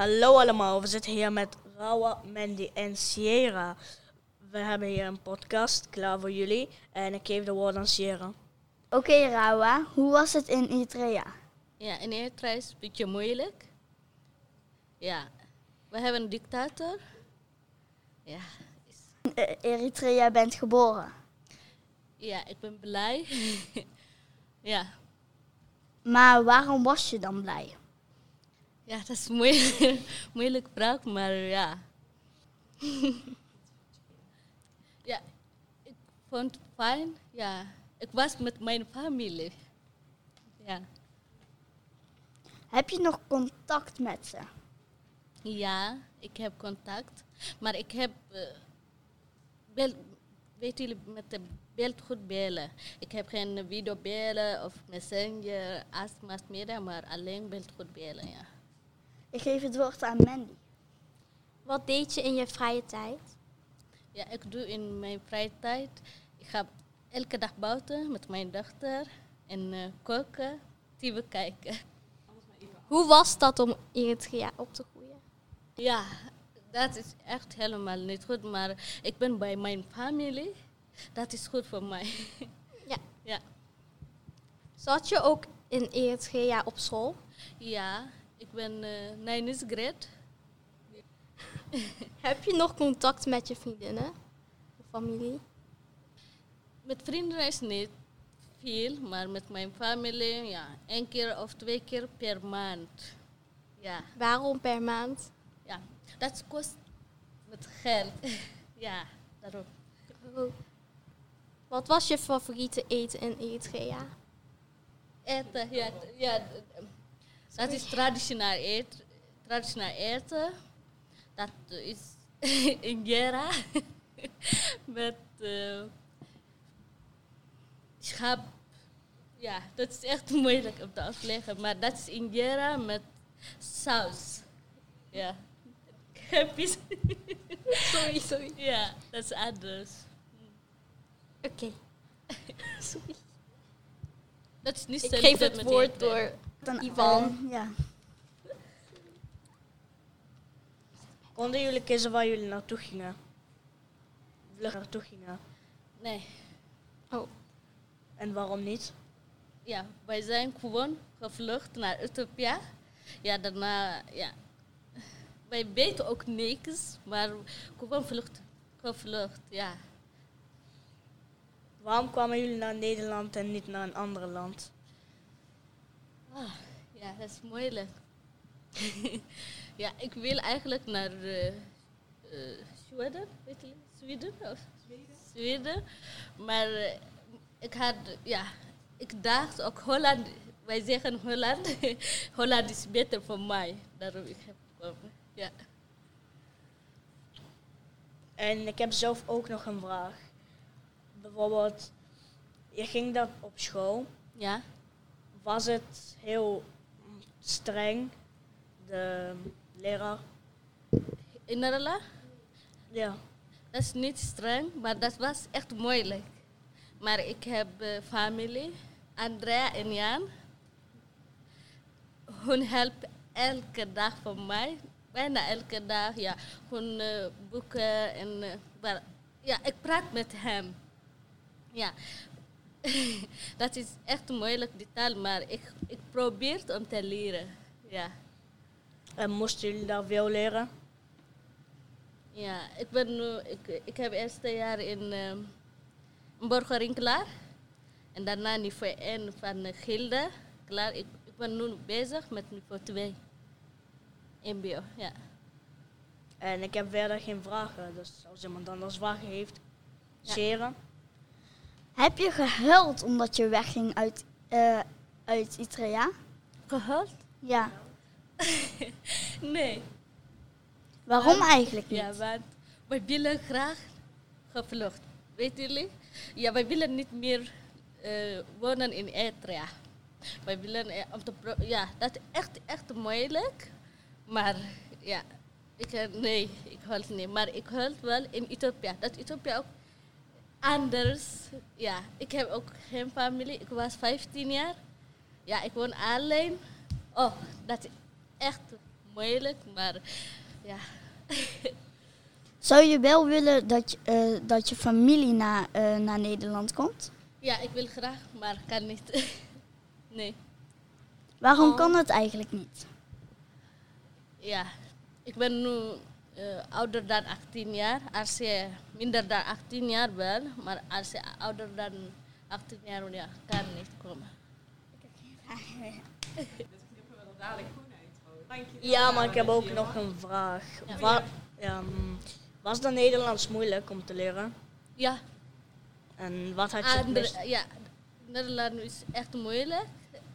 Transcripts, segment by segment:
Hallo allemaal, we zitten hier met Rawa, Mandy en Sierra. We hebben hier een podcast klaar voor jullie en ik geef de woord aan Sierra. Oké, Rawa, hoe was het in Eritrea? Ja, in Eritrea is het een beetje moeilijk. Ja, we hebben een dictator. Ja, In Eritrea bent geboren. ja ik ben blij. ja. Maar waarom was je dan blij? Ja, dat is moeilijk, moeilijk vraag, maar ja. ja, ik vond het fijn. Ja, ik was met mijn familie. Ja. Heb je nog contact met ze? Ja, ik heb contact. Maar ik heb. eh bel, weet jullie, met de beeld goed bellen. Ik heb geen video bellen of messenger, als media, maar alleen beeld goed bellen, ja. Ik geef het woord aan Mandy. Wat deed je in je vrije tijd? Ja, ik doe in mijn vrije tijd. Ik ga elke dag buiten met mijn dochter en eh, koken, tv kijken. Hoe was dat om Eritrea op te groeien? Ja, dat is echt helemaal niet goed, maar ik ben bij mijn familie. Dat is goed voor mij. Ja. ja. Zat je ook in Eritrea op school? Ja, ik ben ninth grade. Heb je nog contact met je vriendinnen? Of familie? Met vrienden is niet veel, maar met mijn familie, ja, één keer of twee keer per maand. Ja, Waarom per maand? ja, dat kost met geld. ja, daarom. Oh. Wat was je favoriete eten in Eritrea? Eten, ja, ja, dat is traditioneel eten. Traditioneel eten. Dat is injera met eh schap. Ja, dat is echt moeilijk om te uitleggen, maar dat is injera met saus. Ja. Sorry, sorry. ja, dat is anders. Oké. Sorry. Dat is niet Ik geef het woord door Dan, Ivan. ja. Konden jullie kiezen waar jullie naartoe gingen? Vlug naartoe gingen. Nee. Oh. En waarom niet? Ja, wij zijn gewoon gevlucht naar Ethiopië. Ja, daarna, ja. Wij weten ook niks, maar gewoon vlucht, gevlucht, ja. Waarom kwamen jullie naar Nederland en niet naar een ander land? Ah, ja, dat is moeilijk. ja, ik wil eigenlijk naar eh, eh, Zweden, weet je, Zweden of Zweden. Maar eh, ik had, ja, ik dacht ook Holland, wij zeggen Holland, Holland is beter voor mij. Daarom ik heb gekomen. Ja. En ik heb zelf ook nog een vraag. Bijvoorbeeld, je ging dat op school. Ja? Was het heel streng, de leraar? In Nederland? Ja. Dat is niet streng, maar dat was echt moeilijk. Maar ik heb eh, familie, Andrea en Jan. Hun helpen elke dag voor mij. Bijna elke dag, ja. Hun eh, boeken en... eh, ja, ik praat met hem. Ja. dat is echt moeilijk, die taal, maar ik, ik probeer het om te leren. Ja. En moesten jullie daar veel leren? Ja, ik ben nu, ik, ik heb eerste jaar in um, Borgering klaar. En daarna niveau 1 van uh, Gilde klaar. Ik, ik ben nu bezig met niveau 2. MBO, ja. En ik heb verder geen vragen. Dus als iemand anders vragen heeft, Ja. Heb je gehuild omdat je wegging uit, eh uit? Gehuild? Ja. Nee. Waarom Want- eigenlijk niet? Ja, want wij willen graag gevlucht. Weet jullie? Ja, wij willen niet meer eh, wonen in Eritrea. Wij willen, eh, om te pro- ja, dat is echt, echt moeilijk. Maar ja, ik, nee, ik huil niet. Maar ik huil wel in Ethiopië. Dat Ethiopië ook anders. Ja, ik heb ook geen familie. Ik was 15 jaar. Ja, ik woon alleen. Oh, dat is echt moeilijk, maar ja. Zou je wel willen dat je, eh, dat je familie na, eh, naar Nederland komt? Ja, ik wil graag, maar kan niet. nee. Waarom Oh. kan het eigenlijk niet? Ja, ik ben nu eh, ouder dan 18 jaar. Als je minder dan 18 jaar bent, maar als je ouder dan 18 jaar ja, kan niet komen. Ja, maar ik heb ook nog een vraag. Ja. Wa- ja, mm, was dat Nederlands moeilijk om te leren? Ja, En wat had je het andere, ja, Nederland is echt moeilijk.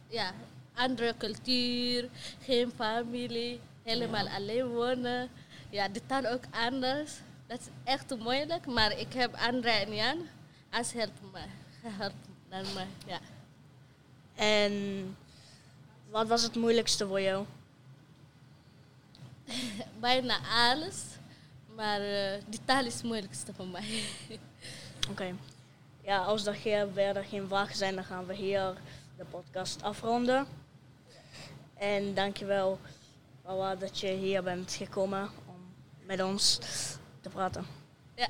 Ja, andere cultuur, geen familie, helemaal alleen wonen. Ja, de taal ook anders. Dat is echt moeilijk, maar ik heb André en Jan als helpen mij, geholpen naar mij. Ja. En wat was het moeilijkste voor jou? Bijna alles, maar eh die taal is het moeilijkste voor mij. Oké. Ja, als er geen, verder geen vragen zijn, dan gaan we hier de podcast afronden. En dankjewel, Wawa, dat je hier bent gekomen om met ons te praten. ja.